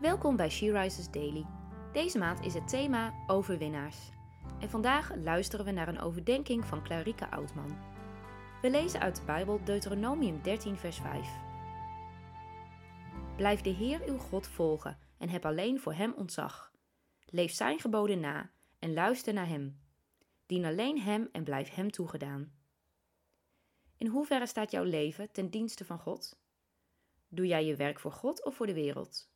Welkom bij She Rises Daily. Deze maand is het thema overwinnaars. En vandaag luisteren we naar een overdenking van Clarike Oudman. We lezen uit de Bijbel Deuteronomium 13, vers 5. Blijf de Heer uw God volgen en heb alleen voor Hem ontzag. Leef Zijn geboden na en luister naar Hem. Dien alleen Hem en blijf Hem toegedaan. In hoeverre staat jouw leven ten dienste van God? Doe jij je werk voor God of voor de wereld?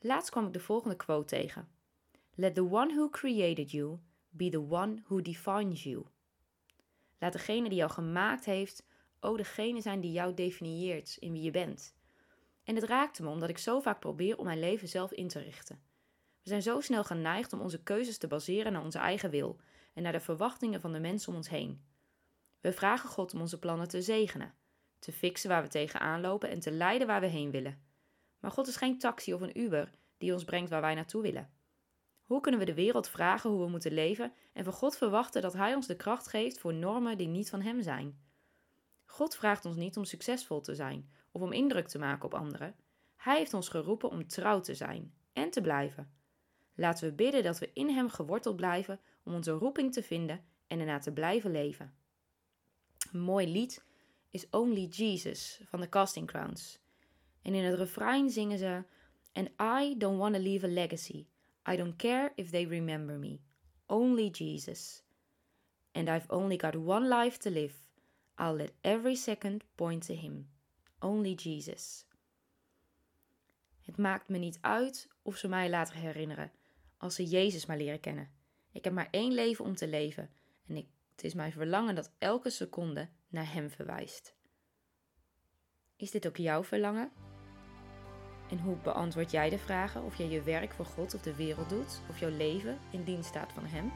Laatst kwam ik de volgende quote tegen: Let the one who created you be the one who defines you. Laat degene die jou gemaakt heeft ook degene zijn die jou definieert in wie je bent. En het raakte me omdat ik zo vaak probeer om mijn leven zelf in te richten. We zijn zo snel geneigd om onze keuzes te baseren naar onze eigen wil en naar de verwachtingen van de mensen om ons heen. We vragen God om onze plannen te zegenen, te fixen waar we tegenaan lopen en te leiden waar we heen willen. Maar God is geen taxi of een Uber die ons brengt waar wij naartoe willen. Hoe kunnen we de wereld vragen hoe we moeten leven en van God verwachten dat Hij ons de kracht geeft voor normen die niet van Hem zijn? God vraagt ons niet om succesvol te zijn of om indruk te maken op anderen. Hij heeft ons geroepen om trouw te zijn en te blijven. Laten we bidden dat we in Hem geworteld blijven om onze roeping te vinden en erna te blijven leven. Een mooi lied is Only Jesus van de Casting Crowns. En in het refrein zingen ze: And I don't want to leave a legacy. I don't care if they remember me. Only Jesus. And I've only got one life to live. I'll let every second point to Him. Only Jesus. Het maakt me niet uit of ze mij laten herinneren, als ze Jezus maar leren kennen. Ik heb maar één leven om te leven en ik, het is mijn verlangen dat elke seconde naar Hem verwijst. Is dit ook jouw verlangen? En hoe beantwoord jij de vragen of jij je werk voor God of de wereld doet, of jouw leven in dienst staat van Hem?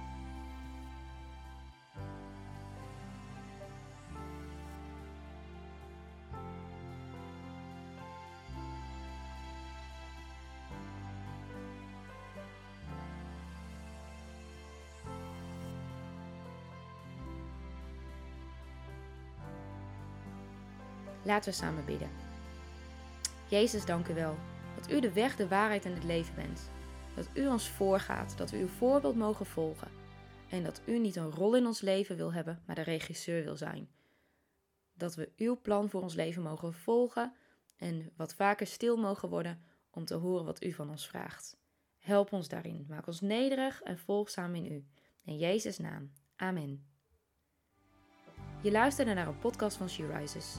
Laten we samen bidden. Jezus, dank u wel dat u de weg, de waarheid en het leven bent. Dat u ons voorgaat, dat we uw voorbeeld mogen volgen. En dat u niet een rol in ons leven wil hebben, maar de regisseur wil zijn. Dat we uw plan voor ons leven mogen volgen en wat vaker stil mogen worden om te horen wat u van ons vraagt. Help ons daarin. Maak ons nederig en volgzaam in u. In Jezus' naam. Amen. Je luisterde naar een podcast van She Rises.